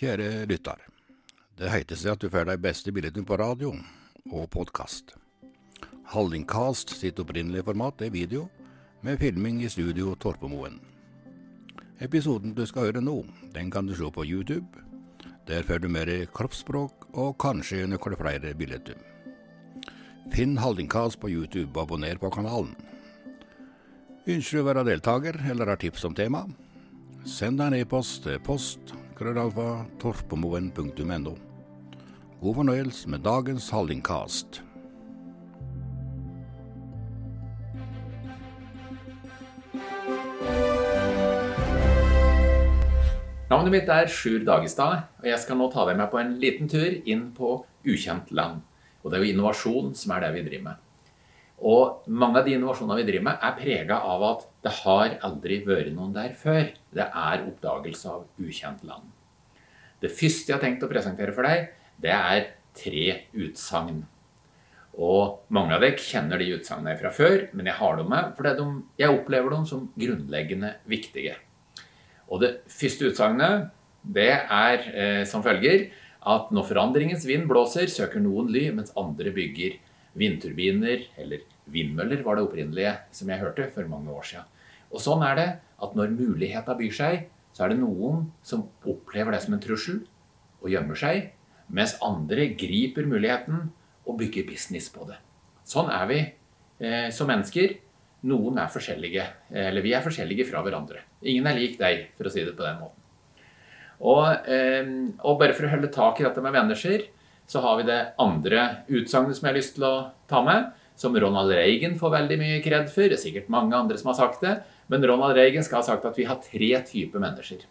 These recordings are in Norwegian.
Kjære lytter. Det heter seg at du får de beste billettene på radio og podkast. Hallingcast sitt opprinnelige format er video, med filming i studio Torpemoen. Episoden du skal høre nå, den kan du se på YouTube. Der får du mer kroppsspråk og kanskje noen flere billetter. Finn Hallingcast på YouTube og abonner på kanalen. Ønsker du å være deltaker eller har tips om tema? Send en e-post til post krøllalfa torpemoen.no. God fornøyelse med dagens Hallingkast. Navnet mitt er Sjur Dagestad, og jeg skal nå ta deg med på en liten tur inn på ukjent land. Og det er jo innovasjon som er det vi driver med. Og mange av de innovasjonene vi driver med, er prega av at det har aldri vært noen der før. Det er oppdagelse av ukjent land. Det første jeg har tenkt å presentere for deg, det er tre utsagn. Og mange av dere kjenner de utsagnene fra før, men jeg har dem med fordi de, jeg opplever dem som grunnleggende viktige. Og det første utsagnet det er eh, som følger at når forandringens vind blåser, søker noen ly, mens andre bygger vindturbiner, eller vindmøller var det opprinnelige som jeg hørte for mange år siden. Og sånn er det at når muligheter byr seg, så er det noen som opplever det som en trussel og gjemmer seg, mens andre griper muligheten og bygger business på det. Sånn er vi eh, som mennesker. Noen er forskjellige, eller vi er forskjellige fra hverandre. Ingen er lik deg, for å si det på den måten. Og, eh, og bare for å holde tak i dette med mennesker, så har vi det andre utsagnet som jeg har lyst til å ta med, som Ronald Reagan får veldig mye kred for. Det er sikkert mange andre som har sagt det. Men Ronald Reagan skal ha sagt at vi har tre typer mennesker.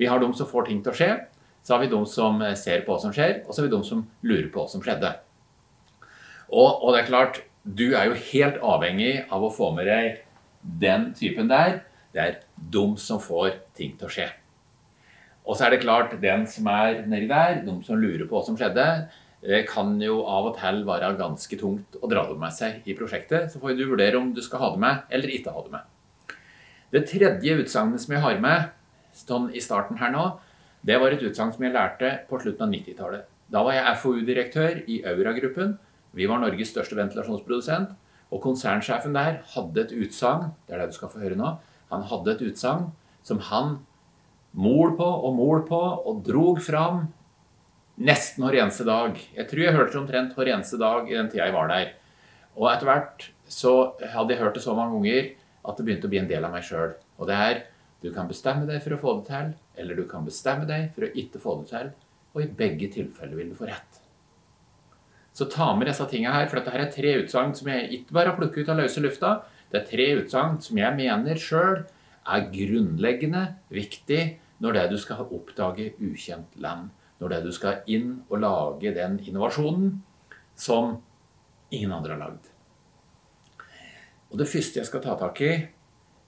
Vi har de som får ting til å skje. Så har vi de som ser på hva som skjer, og så har vi de som lurer på hva som skjedde. Og, og, det er klart, du er jo helt avhengig av å få med deg den typen der. Det er de som får ting til å skje. Og så er det klart, den som er nedi der, de som lurer på hva som skjedde, kan jo av og til være ganske tungt å dra det med seg i prosjektet. Så får du vurdere om du skal ha det med eller ikke ha det med. Det tredje utsagnet som jeg har med sånn i starten her nå, det var et utsagn som jeg lærte på slutten av 90-tallet. Da var jeg FoU-direktør i Aura-gruppen. Vi var Norges største ventilasjonsprodusent. Og konsernsjefen der hadde et utsagn det er det du skal få høre nå, han hadde et utsagn som han mol på og mol på og drog fram nesten hver eneste dag. Jeg tror jeg hørte det omtrent hver eneste dag i den tida jeg var der. Og etter hvert så hadde jeg hørt det så mange ganger at det begynte å bli en del av meg sjøl. Og det er du kan bestemme deg for å få det til, eller du kan bestemme deg for å ikke få det til. Og i begge tilfeller vil du få rett. Så ta med disse tinga her, for dette er tre utsagn som jeg ikke bare har plukket ut av løse lufta. Det er tre utsagn som jeg mener sjøl er grunnleggende viktig når det er du skal oppdage ukjent land når det er du skal inn og lage den innovasjonen som ingen andre har lagd. Og Det første jeg skal ta tak i,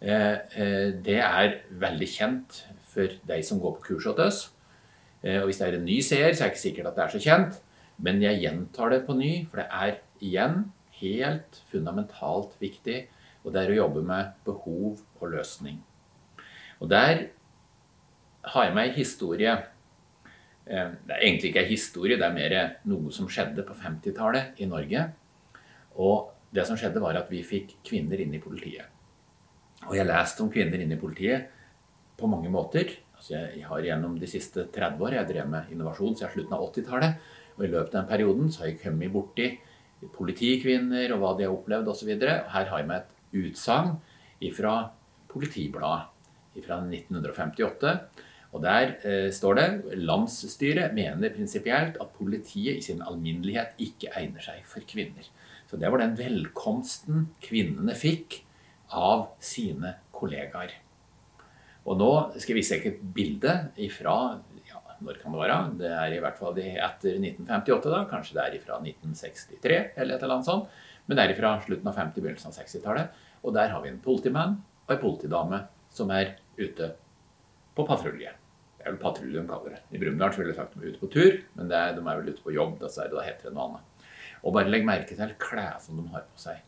eh, eh, det er veldig kjent for de som går på kurs hos oss. Eh, og Hvis det er en ny seer, så er det ikke sikkert at det er så kjent. Men jeg gjentar det på ny, for det er igjen helt fundamentalt viktig. Og det er å jobbe med behov og løsning. Og der har jeg med ei historie det er egentlig ikke ei historie, det er mer noe som skjedde på 50-tallet i Norge. Og det som skjedde, var at vi fikk kvinner inn i politiet. Og jeg har lest om kvinner inn i politiet på mange måter. Altså jeg har gjennom de siste 30 år jeg drev med innovasjon siden slutten av 80-tallet. Og i løpet av den perioden så har jeg kommet borti politikvinner og hva de har opplevd osv. Her har jeg med et utsagn fra Politibladet fra 1958 og Der eh, står det landsstyret mener prinsipielt at politiet i sin alminnelighet ikke egner seg for kvinner. Så Det var den velkomsten kvinnene fikk av sine kollegaer. Og Nå skal jeg vise dere et bilde ifra ja, når kan det være? Det er i hvert fall etter 1958, da. Kanskje det er ifra 1963 eller et eller annet sånt. Men det er ifra slutten av 50-, begynnelsen av 60-tallet. Og der har vi en politimann og en politidame som er ute på patrulje. Det er vel patrulje de kaller det. I Brumunddal ville de sagt de er ute på tur, men er, de er vel ute på jobb. Dessverre, da heter det noe annet. Og bare legg merke til klær som de har på seg.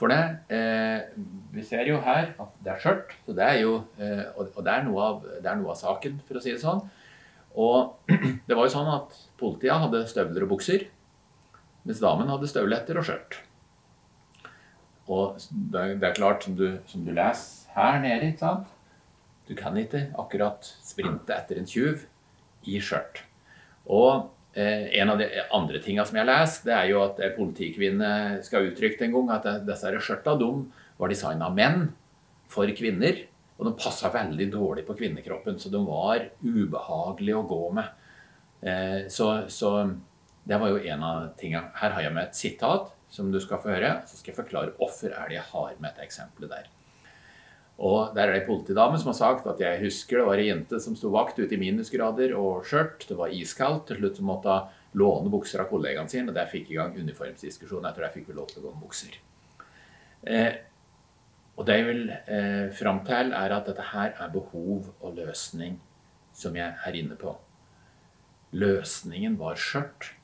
For det eh, Vi ser jo her at det er skjørt, så det er jo eh, Og det er, av, det er, noe av, saken, for å si det sånn. Og det var jo sånn at politiet hadde støvler og bukser, mens damen hadde støvletter og skjørt. Og det det er klart, som du, som du, leser her nede, ikke sant Du kan ikke akkurat sprinte etter en tjuv i skjørt. Og en av de andre tinga som jeg har lest, det er jo at politikvinne skal ha uttrykt en gang at disse skjørta de var designa av menn for kvinner. Og de passa veldig dårlig på kvinnekroppen, så de var ubehagelige å gå med. Eh, så, så det var jo en av tinga. Her har jeg med et sitat som du skal få høre. Så skal jeg forklare hvorfor er det jeg har med et eksempel der. Og Der er det ei politidame som har sagt at jeg husker det var ei jente som sto vakt ute i minusgrader og skjørt. Det var iskaldt. Til slutt måtte hun låne bukser av kollegaen sin, og der fikk i gang uniformsdiskusjonen. Etter jeg fikk vel lov til å gå med bukser. Eh, og det jeg vil eh, fram til, er at dette her er behov og løsning som jeg er inne på. Løsningen var skjørt.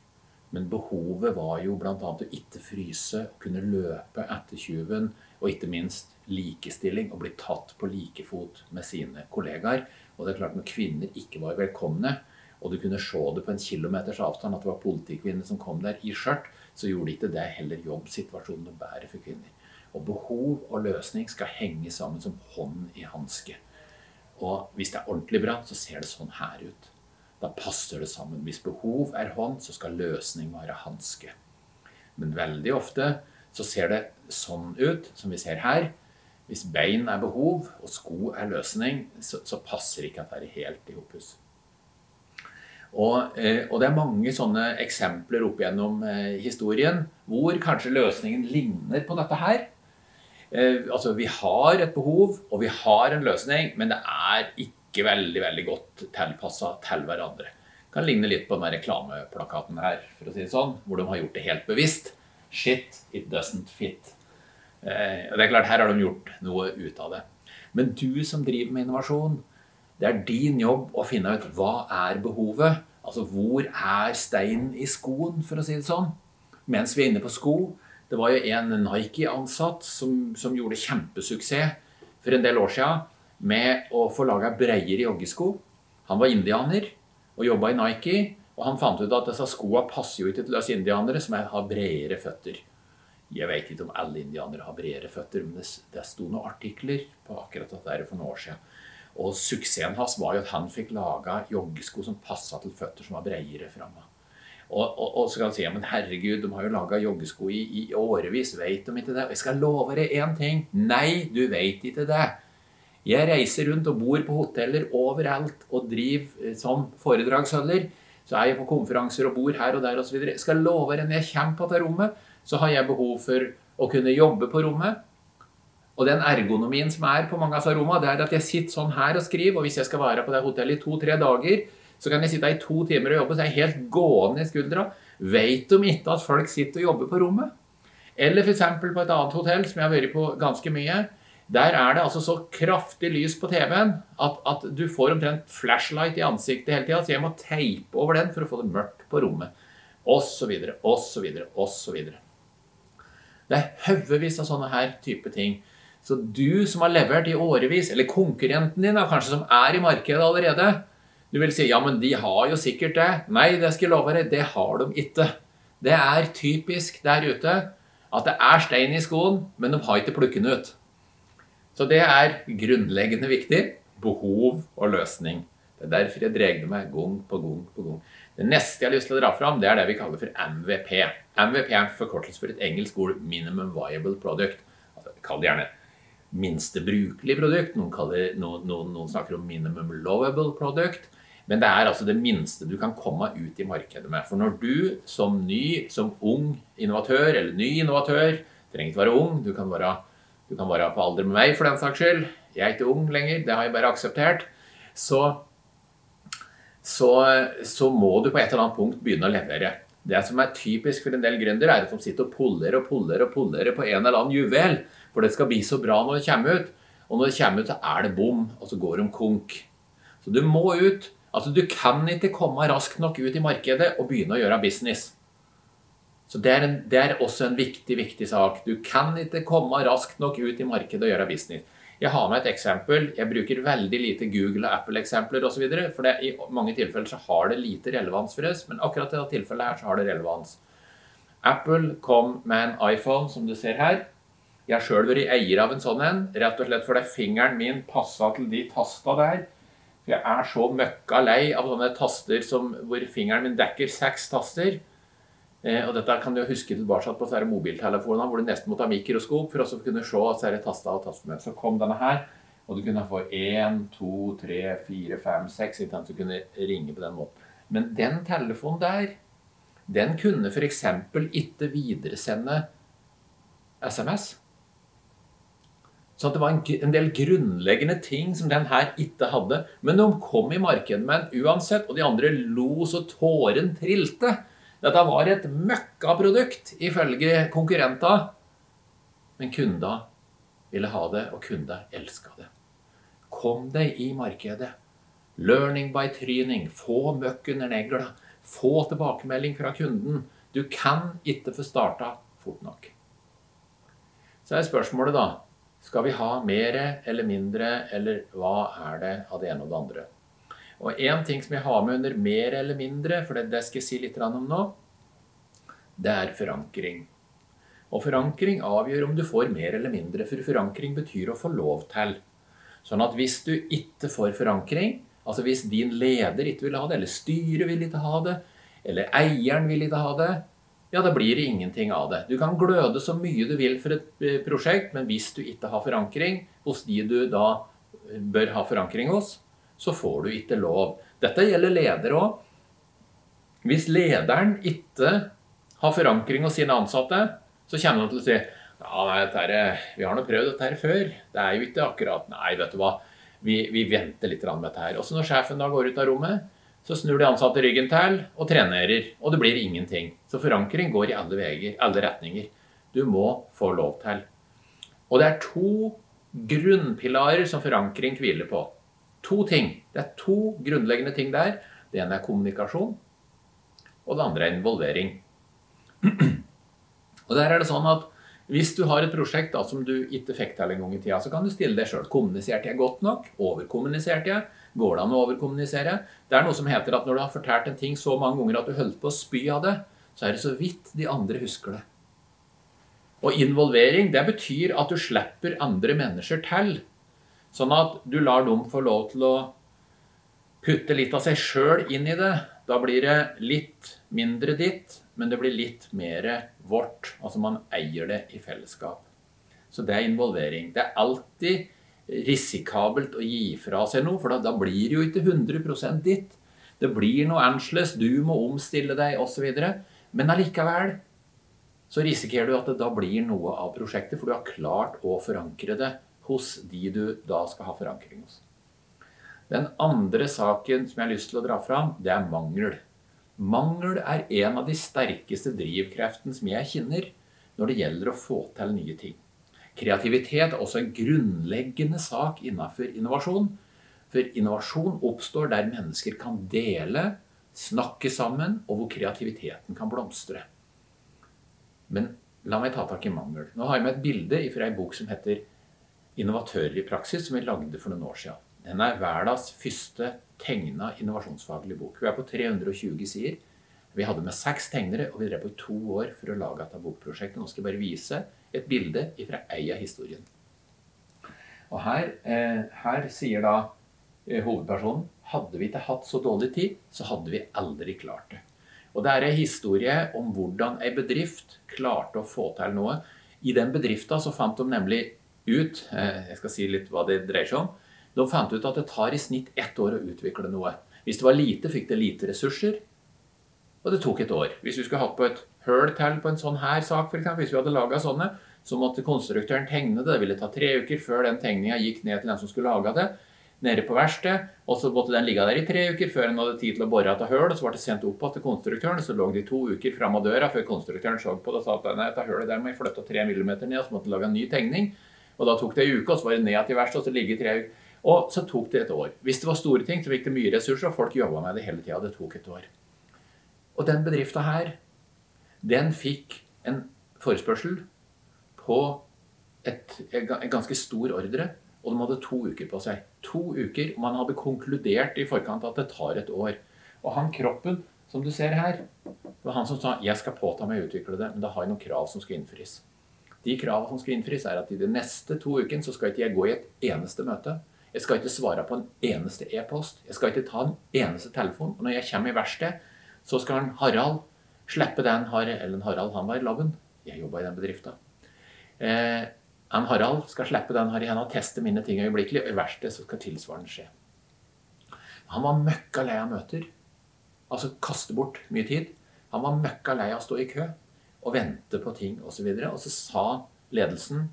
Men behovet var jo bl.a. å ikke fryse, kunne løpe etter tjuven, og ikke minst likestilling, og bli tatt på like fot med sine kollegaer. Og det er klart Når kvinner ikke var velkomne, og du kunne se det på en kilometers avstand at det var politikvinner som kom der i skjørt, så gjorde ikke det heller jobbsituasjonen noe bedre for kvinner. Og behov og løsning skal henge sammen som hånd i hanske. Og hvis det er ordentlig bra, så ser det sånn her ut. Da passer det sammen. Hvis behov er hånd, så skal løsning være hanske. Men veldig ofte så ser det sånn ut som vi ser her. Hvis bein er behov og sko er løsning, så, så passer ikke dette helt i hopus. Og, eh, og, det er mange sånne eksempler opp gjennom eh, historien hvor kanskje løsningen ligner på dette her. Eh, altså, vi har et behov, og vi har en løsning, men det er ikke veldig veldig godt tilpassa til hverandre. Det Kan ligne litt på den reklameplakaten her, for å si det sånn, hvor de har gjort det helt bevisst. Shit, it doesn't fit. Eh, og det er klart, Her har de gjort noe ut av det. Men du som driver med innovasjon, det er din jobb å finne ut hva er behovet. Altså hvor er steinen i skoen, for å si det sånn. Mens vi er inne på sko. Det var jo en Nike-ansatt som, som gjorde kjempesuksess for en del år siden med å få laga breiere joggesko. Han var indianer og jobba i Nike. Og han fant ut at disse skoa passer jo ikke til oss indianere som har bredere føtter. Jeg vet ikke om alle indianere har bredere føtter, men det, det sto noen artikler på akkurat dette for noen år siden. Og suksessen hans var jo at han fikk laga joggesko som passa til føtter som var bredere framme. Og, og, og, så kan han si ja, men herregud, de har jo laga joggesko i, i årevis, vet de ikke det? Og jeg skal love deg én ting. Nei, du vet ikke det. Jeg reiser rundt og bor på hoteller overalt og driver eh, som foredragsholder. Så er jeg på konferanser og bor her og der osv. Jeg skal love deg, når jeg kommer på dette rommet, så har jeg behov for å kunne jobbe på rommet. Og den ergonomien som er på mange av rommene, det er at jeg sitter sånn her og skriver. Og hvis jeg skal være på det hotellet i to-tre dager, så kan jeg sitte i to timer og jobbe, så er jeg helt gående i skuldra. Vet de ikke at folk sitter og jobber på rommet? Eller f.eks. på et annet hotell som jeg har vært på ganske mye. Der er det altså så kraftig lys på TV-en at, at, du får omtrent flashlight i ansiktet hele tida. Så jeg må teipe over den for å få det mørkt på rommet. Og så videre, og så videre, og så osv. Det er haugevis av sånne her type ting. Så du som har levert i årevis, eller konkurrenten din da, kanskje som er i markedet allerede Du vil si ja, men de har jo sikkert det. Nei, det skal jeg love deg, det har de ikke. Det er typisk der ute at det er stein i skoen, men de har ikke plukket den ut. Så det er grunnleggende viktig. Behov og løsning. Det er derfor jeg drar meg gang på gang på gang. Det neste jeg har lyst til å dra fram, det er det vi kaller for MVP. MVP er forkortelse for et engelsk ord Minimum Viable Product. Altså, Kall det gjerne minste brukelig produkt. Noen, kaller, noen, noen, noen, snakker om minimum lovable product. Men det er altså det minste du kan komme ut i markedet med. For når du som ny, som ung innovatør, eller ny innovatør, trenger ikke være ung, du kan være du kan være på alder med meg, for den saks skyld. Jeg er ikke ung lenger, det har jeg bare akseptert. Så, så, så, må du på et eller annet punkt begynne å levere. Det som er typisk for en del gründere, er at de sitter og puller og puller og puller på en eller annen juvel. For det skal bli så bra når det kommer ut. Og når det kommer ut, så er det bom, og så går de konk. Så du må ut. Altså, du kan ikke komme raskt nok ut i markedet og begynne å gjøre business. Så det er, en, det er, også en viktig, viktig sak. Du kan ikke komme raskt nok ut i markedet og gjøre business. Jeg har med et eksempel. Jeg bruker veldig lite Google- og Apple-eksempler osv. For det, i mange tilfeller så har det lite relevans for oss, men akkurat i dette tilfellet her så har det relevans. Apple kom med en iPhone, som du ser her. Jeg har sjøl vært eier av en sånn en, rett og slett fordi fingeren min passa til de tasta der. Jeg er så møkka lei av sånne taster som, hvor fingeren min dekker seks taster. Eh, og dette kan du huske tilbake på mobiltelefonene hvor du nesten måtte ha mikroskop for å kunne se at disse tasta og tastene. Så kom denne her, og du kunne få én, to, tre, fire, fem, seks. Du kunne ringe på den måten. Men den telefonen der, den kunne f.eks. ikke videresende SMS. Så det var en, en, del grunnleggende ting som den her ikke hadde. Men de kom i markedet med den uansett, og de andre lo så tåren trilte. Dette var et møkkaprodukt ifølge konkurrenter. Men kunder ville ha det, og kunder elska det. Kom deg i markedet. Learning by tryning. Få møkk under negla. Få tilbakemelding fra kunden. Du kan ikke få starta fort nok. Så er spørsmålet, da skal vi ha mer eller mindre, eller hva er det av det ene og det andre? Og én ting som jeg har med under mer eller mindre, for det, skal jeg si litt om nå, det er forankring. Og forankring avgjør om du får mer eller mindre, for forankring betyr å få lov til. Sånn at hvis du ikke får forankring, altså hvis din leder ikke vil ha det, eller styret vil ikke ha det, eller eieren vil ikke ha det, ja, da blir det ingenting av det. Du kan gløde så mye du vil for et eh, prosjekt, men hvis du ikke har forankring hos de du da bør ha forankring hos, så får du ikke lov. Dette gjelder ledere òg. Hvis lederen ikke har forankring hos sine ansatte, så kommer han til å si ja, nei, er, vi har nå prøvd dette her før. Det er jo ikke akkurat Nei, vet du hva. Vi, vi venter litt med dette her. Også når sjefen da går ut av rommet, så snur de ansatte ryggen til og trenerer, og det blir ingenting. Så forankring går i alle veier, alle retninger. Du må få lov til. Og det er to grunnpilarer som forankring hviler på. To ting. Det er to grunnleggende ting der. Det ene er kommunikasjon, og det andre er involvering. Og der er det sånn at hvis du har et prosjekt da, som du ikke fikk til en gang i tida, så kan du stille deg sjøl. Kommuniserte jeg godt nok? Overkommuniserte jeg? Går det an å overkommunisere? Det er noe som heter at når du har fortalt en ting så mange ganger at du holdt på å spy av det, så er det så vidt de andre husker det. Og involvering, det betyr at du slipper andre mennesker til. Sånn at du lar dem få lov til å putte litt av seg sjøl inn i det. Da blir det litt mindre ditt, men det blir litt mer vårt. Altså man eier det i fellesskap. Så det er involvering. Det er alltid risikabelt å gi fra seg noe, for da, da blir det jo ikke 100 ditt. Det blir noe annerledes, du må omstille deg osv. Men allikevel så risikerer du at det da blir noe av prosjektet, for du har klart å forankre det hos de du da skal ha forankring hos. Den andre saken som jeg har lyst til å dra fram, det er mangel. Mangel er en av de sterkeste drivkreftene som jeg kjenner når det gjelder å få til nye ting. Kreativitet er også en grunnleggende sak innenfor innovasjon. For innovasjon oppstår der mennesker kan dele, snakke sammen, og hvor kreativiteten kan blomstre. Men la meg ta tak i mangel. Nå har jeg med et bilde fra ei bok som heter 'Innovatører i praksis', som vi lagde for noen år siden. Den er verdens første tegna innovasjonsfaglige bok. Hun er på 320 sider. Vi hadde med seks tegnere, og vi drev på i to år for å lage dette bokprosjektet. Nå skal jeg bare vise et bilde fra ei av historien. Og her, eh, her sier da eh, hovedpersonen hadde vi ikke hatt så dårlig tid, så hadde vi aldri klart det. Og det er en historie om hvordan ei bedrift klarte å få til noe. I den bedrifta så fant de nemlig ut eh, Jeg skal si litt hva det dreier seg om. De fant ut at det tar i snitt ett år å utvikle noe. Hvis det var lite, fikk det lite ressurser. Og det tok et år. Hvis vi skulle hatt på et høl til på en sånn her sak, for eksempel, hvis vi hadde laga sånne, så måtte konstruktøren tegne det. Det ville ta tre uker før den tegninga gikk ned til den som skulle laga det. Nede på verkstedet. Og så måtte den ligge der i tre uker før den hadde tid til å bore etter høl. Og så ble det sendt opp til konstruktøren, og så lå det i to uker framme av døra før konstruktøren så på det og sa at dette hølet der må jeg flytte tre millimeter ned, og så måtte lage en ny tegning. Og da tok det en uke, og så var det ned til verkstedet, og så ligge i tre uker. Og så tok det et år. Hvis det var store ting, så fikk det mye ressurser, og folk jobba med det hele tida. Det tok et år. Og den bedrifta her, den fikk en forespørsel på et, en ganske stor ordre. Og de hadde to uker på seg. To uker, og Man hadde konkludert i forkant at det tar et år. Og han kroppen, som du ser her, det var han som sa jeg skal påta meg å utvikle det, men da har jeg noen krav som skal innfris. De kravene som skal innfris, er at i de neste to ukene så skal ikke jeg gå i et eneste møte. Jeg skal ikke svare på en eneste e-post. Jeg skal ikke ta en eneste telefon. Og når jeg kommer i verksted, så skal han Harald slippe den Eller Harald, han var i laben. Jeg jobba i den bedrifta. Eh, han Harald skal slippe den her igjen og teste mine ting øyeblikkelig. Og i verkstedet så skal tilsvarende skje. Han var møkka lei av møter. Altså kaste bort mye tid. Han var møkka lei av å stå i kø og vente på ting osv. Og, så og så sa ledelsen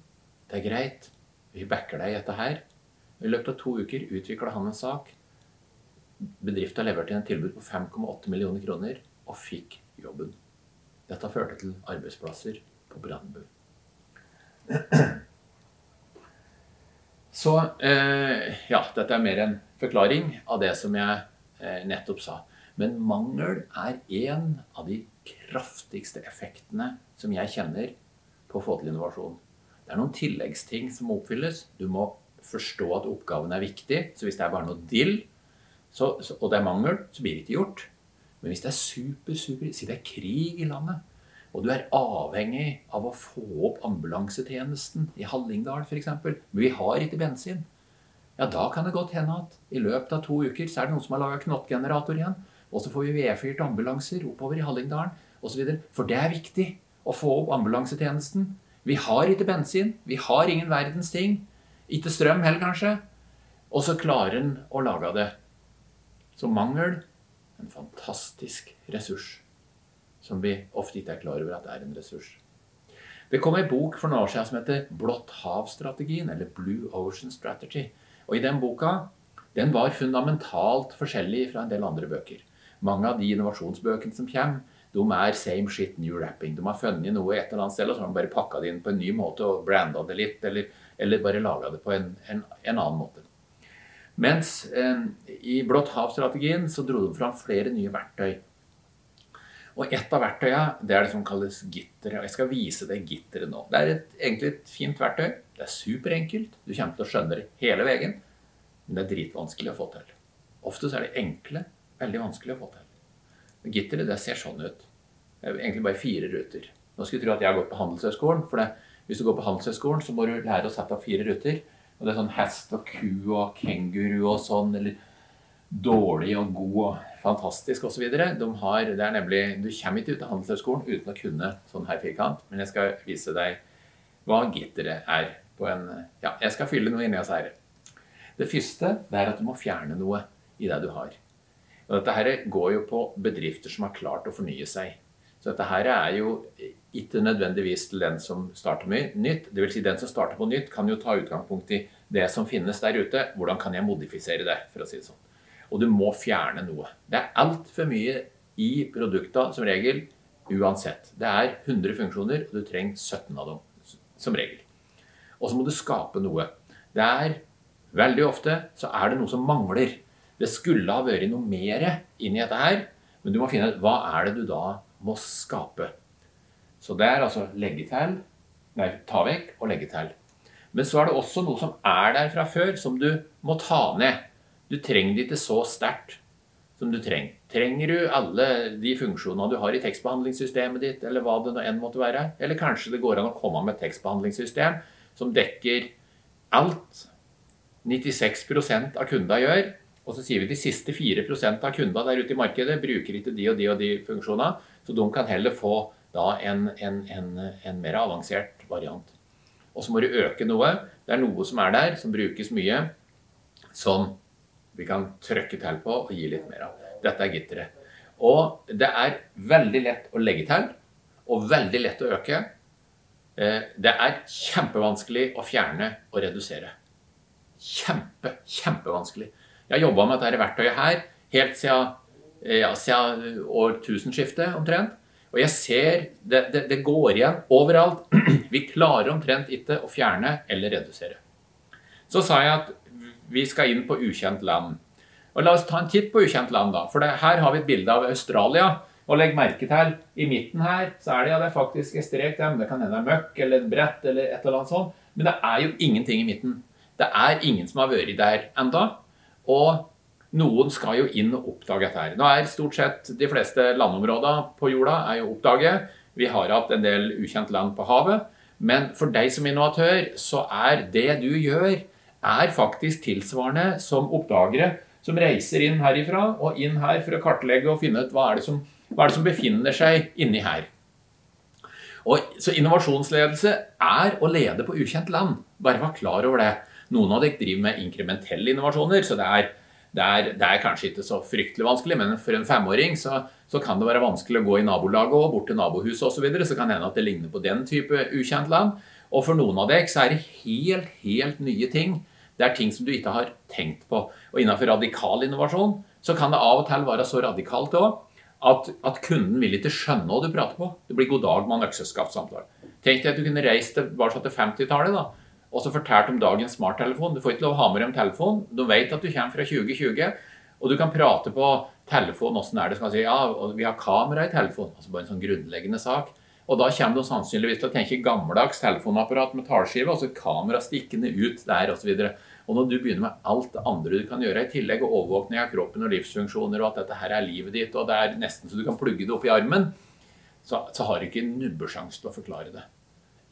det er greit, vi backer deg i dette her. I løpet av to uker utvikla han en sak. Bedriften leverte inn et tilbud på 5,8 millioner kroner og fikk jobben. Dette førte til arbeidsplasser på Brandbu. Så eh, ja, dette er mer en forklaring av det som jeg eh, nettopp sa. Men mangel er en av de kraftigste effektene som jeg kjenner på å få til innovasjon. Det er noen tilleggsting som må oppfylles. Du må forstå at oppgaven er viktig. Så hvis det er bare noe dill, og det er mangel, så blir det ikke gjort. Men hvis det er super, super Si det er krig i landet og du er avhengig av å få opp ambulansetjenesten i Hallingdal f.eks. Men vi har ikke bensin. Ja, da kan det godt hende at i løpet av to uker så er det noen som har laga knottgenerator igjen. Og så får vi vedfyrt ambulanser oppover i Hallingdalen osv. For det er viktig å få opp ambulansetjenesten. Vi har ikke bensin. Vi har ingen verdens ting. Ikke strøm heller, kanskje. Og så klarer en å lage det. Så mangel en fantastisk ressurs som vi ofte ikke er klar over at er en ressurs. Det kom ei bok for noen år siden som heter Blått hav-strategien, eller Blue Ocean Strategy. Og i den boka den var fundamentalt forskjellig fra en del andre bøker. Mange av de innovasjonsbøkene som kommer, de er same shit, new wrapping. De har funnet noe et eller annet sted, og så har de bare pakka det inn på en ny måte og branda det litt, eller, eller bare laga det på en, en, en, annen måte. Mens eh, i Blått hav-strategien så dro de fram flere nye verktøy og et av verktøya det er det som kalles gitteret. Og jeg skal vise det gitteret nå. Det er et, egentlig et fint verktøy. Det er superenkelt. Du kommer til å skjønne det hele veien. Men det er dritvanskelig å få til. Ofte så er det enkle veldig vanskelig å få til. Gitteret det ser sånn ut. Det er egentlig bare fire ruter. Nå skulle du tro at jeg har gått på Handelshøyskolen. For det, hvis du går på Handelshøyskolen, så må du lære å sette opp fire ruter. Og det er sånn hest og ku og kenguru og sånn. Eller dårlig og god og fantastisk osv. De har, det er nemlig, Du kommer ikke ut av Handelshøyskolen uten å kunne sånn her firkant, men jeg skal vise deg hva gitteret er. på en, ja, Jeg skal fylle noe inni oss her. Det første det er at du må fjerne noe i det du har. Og Dette her går jo på bedrifter som har klart å fornye seg. Så dette her er jo ikke nødvendigvis til den som starter med nytt. Vil si Den som starter på nytt, kan jo ta utgangspunkt i det som finnes der ute. Hvordan kan jeg modifisere det, for å si det sånn og du må fjerne noe. Det er altfor mye i produkta som regel uansett. Det er 100 funksjoner, og du trenger 17 av dem som regel. Og så må du skape noe. Det er Veldig ofte så er det noe som mangler. Det skulle ha vært noe mer inni dette her, men du må finne ut hva er det du da må skape. Så det er altså legge til, nei, ta vekk og legge til. Men så er det også noe som er der fra før, som du må ta ned. Du trenger det ikke så sterkt som du trenger. Trenger du alle de funksjonene du har i tekstbehandlingssystemet ditt, eller hva det nå enn måtte være? Eller kanskje det går an å komme med et tekstbehandlingssystem som dekker alt 96% av kundene gjør, og så sier vi de siste 4% av kundene der ute i markedet bruker ikke de og de og de funksjonene, så de kan heller få en, en, en, en mer avansert variant. Og så må du øke noe. Det er noe som er der, som brukes mye, som vi kan trykke til på og gi litt mer av. Dette er gitteret. Og det er veldig lett å legge til, og veldig lett å øke. Eh, det er kjempevanskelig å fjerne og redusere. Kjempe, kjempevanskelig. Jeg har jobba med dette verktøyet her helt siden, eh, ja, siden årtusenskiftet omtrent. Og jeg ser det, det, det går igjen overalt. Vi klarer omtrent ikke å fjerne eller redusere. Så sa jeg at vi skal inn på ukjent land. Og La oss ta en titt på ukjent land, da. For det, her har vi et bilde av Australia. Og legg merke til, i midten her så er det, ja, det er faktisk en strek der, det kan hende det er møkk eller et brett eller et eller annet sånt. Men det er jo ingenting i midten. Det er ingen som har vært der enda, og noen skal jo inn og oppdage dette her. Nå er stort sett de fleste landområder på jorda er jo oppdaget. Vi har hatt en del ukjent land på havet. Men for deg som innovatør, så er det du gjør, er faktisk tilsvarende som oppdagere som reiser inn herifra og inn her for å kartlegge og finne ut hva er det som, er det som befinner seg inni her. Og, så innovasjonsledelse er å lede på ukjent land. Bare vær klar over det. Noen av dere driver med inkrementelle innovasjoner, så det er, det er, det er kanskje ikke så fryktelig vanskelig, men for en femåring så, så kan det være vanskelig å gå i nabolaget og bort til nabohuset osv. Så, videre, så kan det hende at det ligner på den type ukjent land. Og for noen av dere så er det helt, helt nye ting. Det er ting som du ikke har tenkt på. Og innenfor radikal innovasjon så kan det av og til være så radikalt òg at, at, kunden vil ikke skjønne hva du prater på. Det blir 'god dag' med en økseskaftsamtale. Tenk deg at du kunne reist til 50-tallet da, og så fortalt om dagens smarttelefon. Du får ikke lov å ha med en telefon. Du vet at du kommer fra 2020, og du kan prate på telefon åssen er det. skal si, ja, og Vi har kamera i telefonen. altså Bare en sånn grunnleggende sak. Og da kommer du sannsynligvis til å tenke gammeldags telefonapparat med tallskive, altså kamera stikkende ut der osv. Og, når du begynner med alt det andre du kan gjøre i tillegg, og overvåkning av kroppen og livsfunksjoner, og at dette her er livet ditt, og det er nesten så du kan plugge det opp i armen, så, så har du ikke nubbesjanse til å forklare det.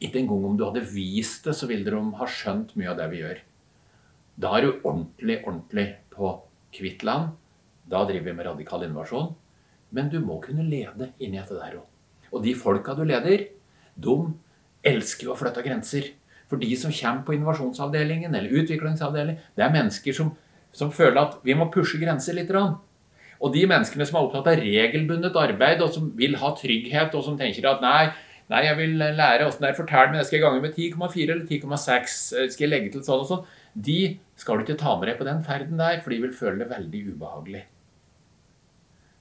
Ikke engang om du hadde vist det, så ville de ha skjønt mye av det vi gjør. Da er du ordentlig, ordentlig på kvitt land. Da driver vi med radikal innovasjon. Men du må kunne lede inn i dette der òg. Og de folka du leder, de elsker jo å flytte grenser. For de som kommer på innovasjonsavdelingen eller utviklingsavdelingen, det er mennesker som, som føler at vi må pushe grenser litt. Og de menneskene som er opptatt av regelbundet arbeid, og som vil ha trygghet, og som tenker at nei, Nei, jeg vil lære åssen det er. Fortell meg, skal jeg gange med 10,4 eller 10,6? Skal jeg legge til sånn og sånn? De skal du ikke ta med deg på den ferden der, for de vil føle det veldig ubehagelig.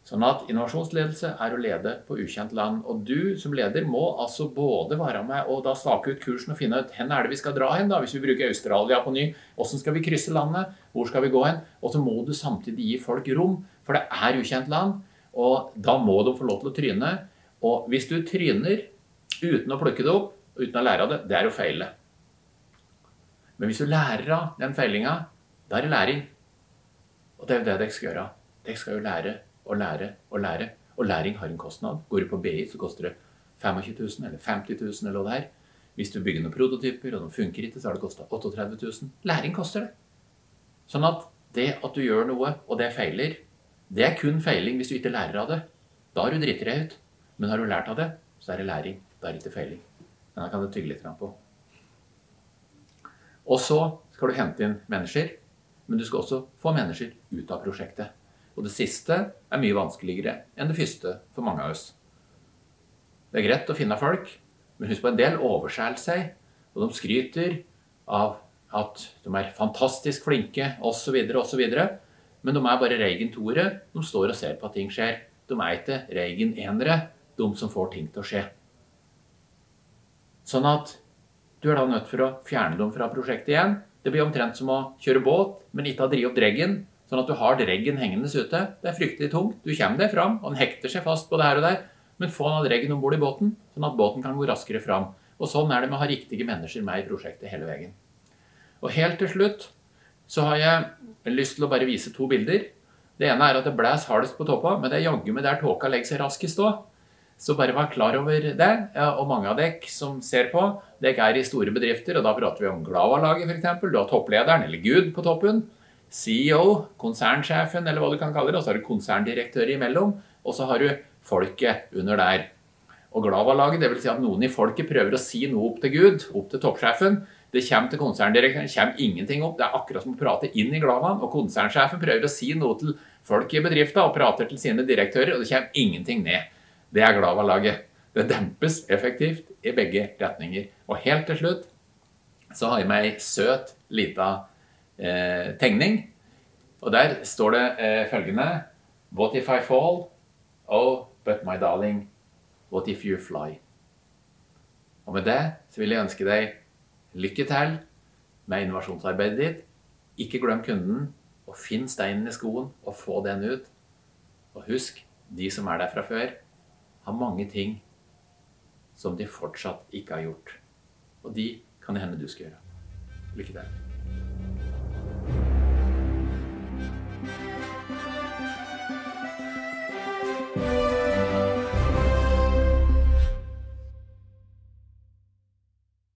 Sånn at innovasjonsledelse er å lede på ukjent land. Og du som leder må altså både være med og da stake ut kursen og finne ut hvor er det vi skal dra hen, da, hvis vi bruker Australia på ny. Hvordan skal vi krysse landet? Hvor skal vi gå hen? Og så må du samtidig gi folk rom, for det er ukjent land. Og da må de få lov til å tryne. Og hvis du tryner uten å plukke det opp, uten å lære av det, det er å feile. Men hvis du lærer av den feilinga, da er det læring. Og det er jo det dere skal gjøre. Dere skal jo lære og lære og lære. Og læring har en kostnad. Går du på BI, så koster det 25 000 eller 50 000 eller hva det er. Hvis du bygger noen prototyper, og de funker ikke, så har det kosta 38 000. Læring koster det. Sånn at det at du gjør noe, og det feiler, det er kun feiling hvis du ikke lærer av det. Da har du driti deg ut. Men har du lært av det, så er det læring. Da er det ikke feiling. Den kan du tygge litt på. Og så skal du hente inn mennesker, men du skal også få mennesker ut av prosjektet. Og det siste er mye vanskeligere enn det første for mange av oss. Det er greit å finne folk, men husk på en del overskjærer seg, og de skryter av at de er fantastisk flinke osv., osv. Men de er bare Reigen-toere. De står og ser på at ting skjer. De er ikke Reigen-enere, de som får ting til å skje. Sånn at du er da nødt for å fjerne dem fra prosjektet igjen. Det blir omtrent som å kjøre båt, men ikke ha drevet opp dreggen. Sånn at du har dreggen hengende ute. Det er fryktelig tungt. Du kommer deg fram, og den hekter seg fast både her og der. Men få den dreggen om bord i båten, sånn at båten kan gå raskere fram. Og sånn er det med å ha riktige mennesker med i prosjektet hele veien. Og helt til slutt så har jeg lyst til å bare vise to bilder. Det ene er at det blæs hardest på toppa, men det er jaggu meg der tåka legger seg raskest òg. Så bare vær klar over det. Og mange av dere som ser på, dere er i store bedrifter, og da prater vi om Glava-laget f.eks. Du har topplederen, eller Gud, på toppen. CEO, konsernsjefen, eller hva du kan kalle det. Og så har du konserndirektører imellom. Og så har du folket under der. Og Glava-laget, dvs. Si at noen i folket prøver å si noe opp til Gud, opp til toppsjefen. Det kommer til konserndirektøren, kommer ingenting opp. Det er akkurat som å prate inn i Glavaen. Og konsernsjefen prøver å si noe til folk i bedriften og prater til sine direktører, og det kommer ingenting ned. Det er Glava-laget. Det dempes effektivt i begge retninger. Og helt til slutt så har jeg med ei søt lita eh, tegning. Og der står det eh, følgende What if I fall? Oh, but my darling, what if you fly? Og med det så vil jeg ønske deg lykke til med innovasjonsarbeidet ditt. Ikke glem kunden, og finn steinen i skoen og få den ut. Og husk, de som er der fra før, har mange ting som de fortsatt ikke har gjort. Og de kan det hende du skal gjøre. Lykke til.